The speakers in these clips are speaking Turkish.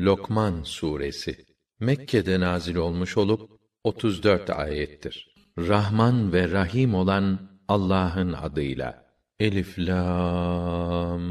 Lokman suresi Mekke'de nazil olmuş olup 34 ayettir. Rahman ve Rahim olan Allah'ın adıyla. Elif lam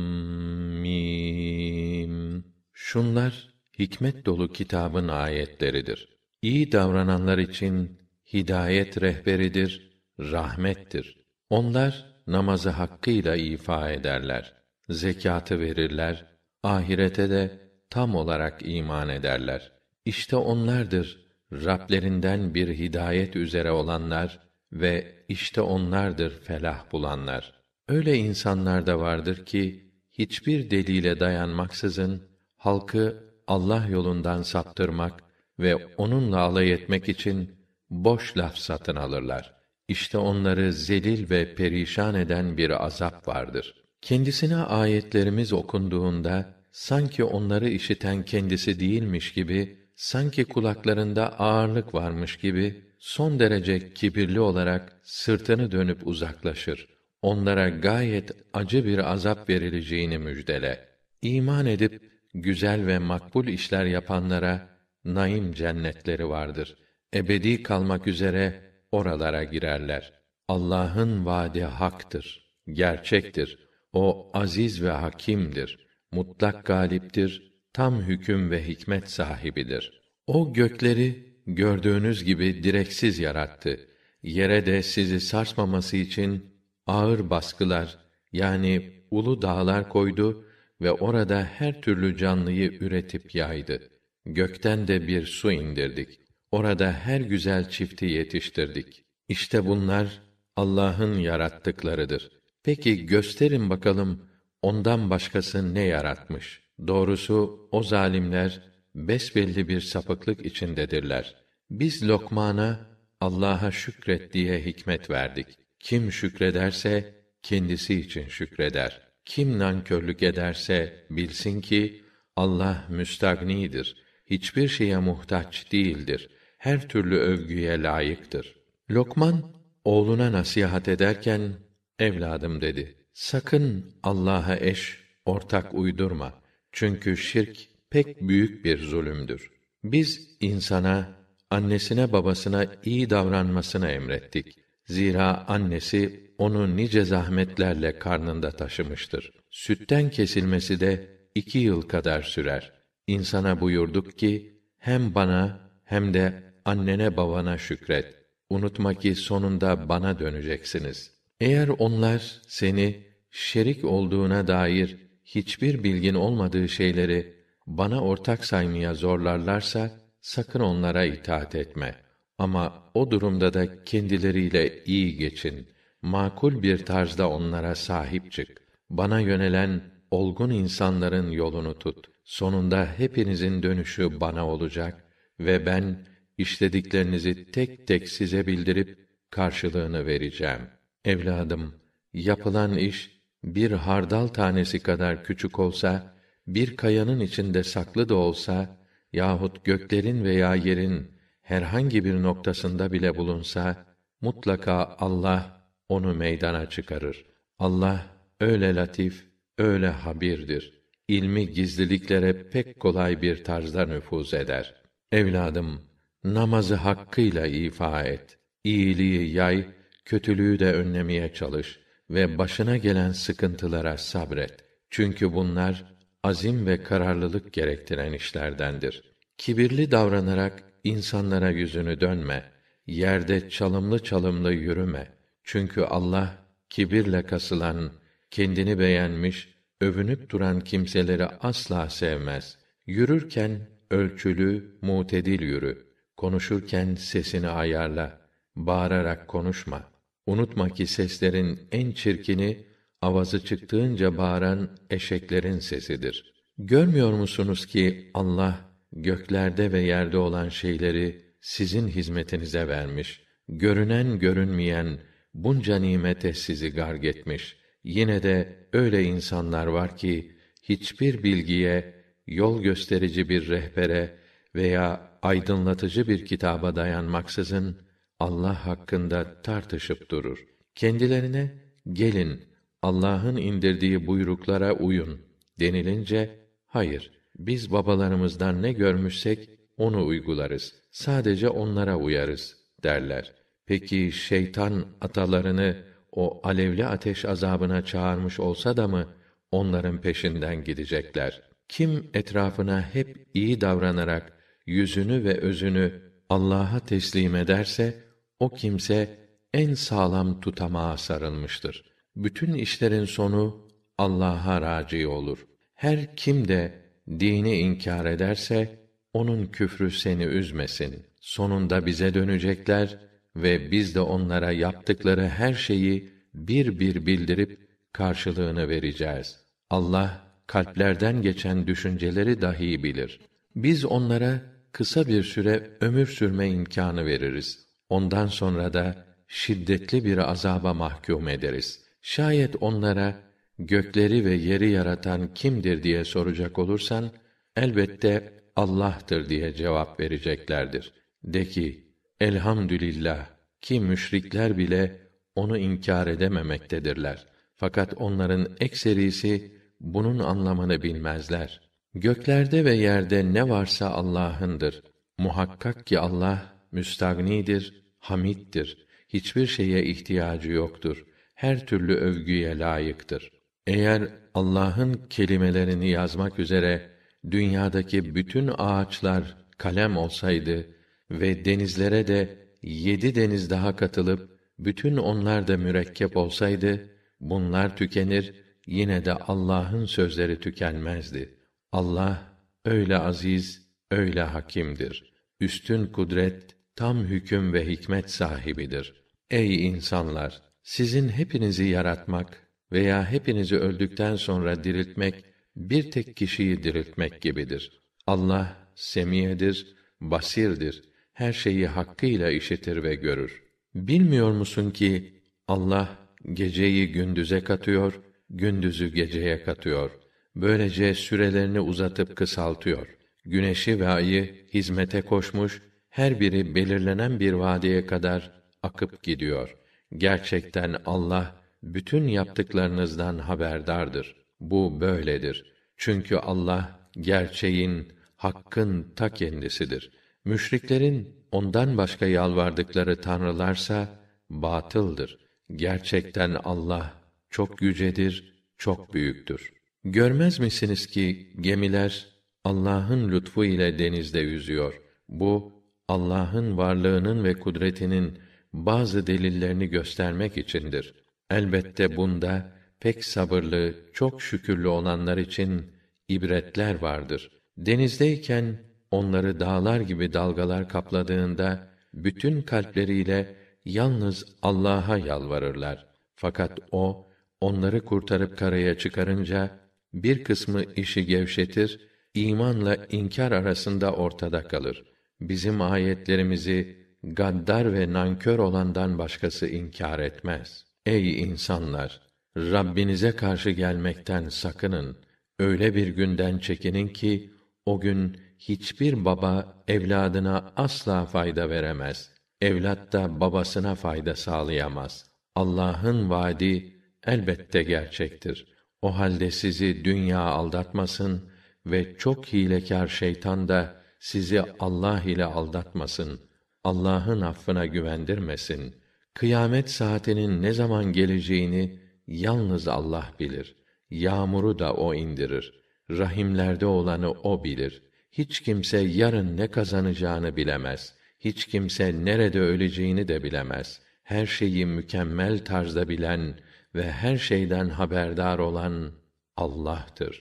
mim. Şunlar hikmet dolu kitabın ayetleridir. İyi davrananlar için hidayet rehberidir, rahmettir. Onlar namazı hakkıyla ifa ederler, zekatı verirler, ahirete de tam olarak iman ederler. İşte onlardır Rablerinden bir hidayet üzere olanlar ve işte onlardır felah bulanlar. Öyle insanlar da vardır ki hiçbir delile dayanmaksızın halkı Allah yolundan saptırmak ve onunla alay etmek için boş laf satın alırlar. İşte onları zelil ve perişan eden bir azap vardır. Kendisine ayetlerimiz okunduğunda sanki onları işiten kendisi değilmiş gibi, sanki kulaklarında ağırlık varmış gibi son derece kibirli olarak sırtını dönüp uzaklaşır. Onlara gayet acı bir azap verileceğini müjdele. İman edip güzel ve makbul işler yapanlara naim cennetleri vardır. Ebedi kalmak üzere oralara girerler. Allah'ın vaadi haktır, gerçektir. O aziz ve hakimdir mutlak galiptir, tam hüküm ve hikmet sahibidir. O gökleri gördüğünüz gibi direksiz yarattı. Yere de sizi sarsmaması için ağır baskılar yani ulu dağlar koydu ve orada her türlü canlıyı üretip yaydı. Gökten de bir su indirdik. Orada her güzel çifti yetiştirdik. İşte bunlar Allah'ın yarattıklarıdır. Peki gösterin bakalım ondan başkası ne yaratmış? Doğrusu o zalimler besbelli bir sapıklık içindedirler. Biz Lokman'a Allah'a şükret diye hikmet verdik. Kim şükrederse kendisi için şükreder. Kim nankörlük ederse bilsin ki Allah müstagnidir. Hiçbir şeye muhtaç değildir. Her türlü övgüye layıktır. Lokman oğluna nasihat ederken evladım dedi. Sakın Allah'a eş, ortak uydurma. Çünkü şirk pek büyük bir zulümdür. Biz insana, annesine babasına iyi davranmasını emrettik. Zira annesi onu nice zahmetlerle karnında taşımıştır. Sütten kesilmesi de iki yıl kadar sürer. İnsana buyurduk ki, hem bana hem de annene babana şükret. Unutma ki sonunda bana döneceksiniz. Eğer onlar seni şerik olduğuna dair hiçbir bilgin olmadığı şeyleri bana ortak saymaya zorlarlarsa sakın onlara itaat etme. Ama o durumda da kendileriyle iyi geçin. Makul bir tarzda onlara sahip çık. Bana yönelen olgun insanların yolunu tut. Sonunda hepinizin dönüşü bana olacak ve ben işlediklerinizi tek tek size bildirip karşılığını vereceğim. Evladım, yapılan iş bir hardal tanesi kadar küçük olsa, bir kayanın içinde saklı da olsa yahut göklerin veya yerin herhangi bir noktasında bile bulunsa mutlaka Allah onu meydana çıkarır. Allah öyle latif, öyle habirdir. İlmi gizliliklere pek kolay bir tarzda nüfuz eder. Evladım, namazı hakkıyla ifa et. İyiliği yay, kötülüğü de önlemeye çalış ve başına gelen sıkıntılara sabret. Çünkü bunlar azim ve kararlılık gerektiren işlerdendir. Kibirli davranarak insanlara yüzünü dönme. Yerde çalımlı çalımlı yürüme. Çünkü Allah kibirle kasılan, kendini beğenmiş, övünüp duran kimseleri asla sevmez. Yürürken ölçülü, mutedil yürü. Konuşurken sesini ayarla. Bağırarak konuşma. Unutma ki seslerin en çirkini avazı çıktığınca bağıran eşeklerin sesidir. Görmüyor musunuz ki Allah göklerde ve yerde olan şeyleri sizin hizmetinize vermiş. Görünen görünmeyen bunca nimete sizi garg etmiş. Yine de öyle insanlar var ki hiçbir bilgiye, yol gösterici bir rehbere veya aydınlatıcı bir kitaba dayanmaksızın Allah hakkında tartışıp durur. Kendilerine gelin Allah'ın indirdiği buyruklara uyun denilince hayır biz babalarımızdan ne görmüşsek onu uygularız. Sadece onlara uyarız derler. Peki şeytan atalarını o alevli ateş azabına çağırmış olsa da mı onların peşinden gidecekler? Kim etrafına hep iyi davranarak yüzünü ve özünü Allah'a teslim ederse o kimse en sağlam tutamağa sarılmıştır. Bütün işlerin sonu Allah'a raci olur. Her kim de dini inkar ederse onun küfrü seni üzmesin. Sonunda bize dönecekler ve biz de onlara yaptıkları her şeyi bir bir bildirip karşılığını vereceğiz. Allah kalplerden geçen düşünceleri dahi bilir. Biz onlara kısa bir süre ömür sürme imkanı veririz. Ondan sonra da şiddetli bir azaba mahkum ederiz. Şayet onlara gökleri ve yeri yaratan kimdir diye soracak olursan elbette Allah'tır diye cevap vereceklerdir. De ki elhamdülillah ki müşrikler bile onu inkar edememektedirler. Fakat onların ekserisi bunun anlamını bilmezler. Göklerde ve yerde ne varsa Allah'ındır. Muhakkak ki Allah müstagnidir, hamittir. Hiçbir şeye ihtiyacı yoktur. Her türlü övgüye layıktır. Eğer Allah'ın kelimelerini yazmak üzere dünyadaki bütün ağaçlar kalem olsaydı ve denizlere de yedi deniz daha katılıp bütün onlar da mürekkep olsaydı bunlar tükenir yine de Allah'ın sözleri tükenmezdi. Allah öyle aziz, öyle hakimdir. Üstün kudret, tam hüküm ve hikmet sahibidir. Ey insanlar, sizin hepinizi yaratmak veya hepinizi öldükten sonra diriltmek bir tek kişiyi diriltmek gibidir. Allah semiyedir, basirdir. Her şeyi hakkıyla işitir ve görür. Bilmiyor musun ki Allah geceyi gündüze katıyor, gündüzü geceye katıyor. Böylece sürelerini uzatıp kısaltıyor. Güneşi ve ayı hizmete koşmuş, her biri belirlenen bir vadeye kadar akıp gidiyor. Gerçekten Allah bütün yaptıklarınızdan haberdardır. Bu böyledir. Çünkü Allah gerçeğin, hakkın ta kendisidir. Müşriklerin ondan başka yalvardıkları tanrılarsa batıldır. Gerçekten Allah çok yücedir, çok büyüktür. Görmez misiniz ki gemiler Allah'ın lütfu ile denizde yüzüyor. Bu Allah'ın varlığının ve kudretinin bazı delillerini göstermek içindir. Elbette bunda pek sabırlı, çok şükürlü olanlar için ibretler vardır. Denizdeyken onları dağlar gibi dalgalar kapladığında bütün kalpleriyle yalnız Allah'a yalvarırlar. Fakat o onları kurtarıp karaya çıkarınca bir kısmı işi gevşetir, imanla inkar arasında ortada kalır. Bizim ayetlerimizi gaddar ve nankör olandan başkası inkar etmez. Ey insanlar, Rabbinize karşı gelmekten sakının. Öyle bir günden çekinin ki o gün hiçbir baba evladına asla fayda veremez. Evlat da babasına fayda sağlayamaz. Allah'ın vaadi elbette gerçektir. O halde sizi dünya aldatmasın ve çok hilekâr şeytan da sizi Allah ile aldatmasın. Allah'ın affına güvendirmesin. Kıyamet saatinin ne zaman geleceğini yalnız Allah bilir. Yağmuru da o indirir. Rahimlerde olanı o bilir. Hiç kimse yarın ne kazanacağını bilemez. Hiç kimse nerede öleceğini de bilemez. Her şeyi mükemmel tarzda bilen ve her şeyden haberdar olan Allah'tır.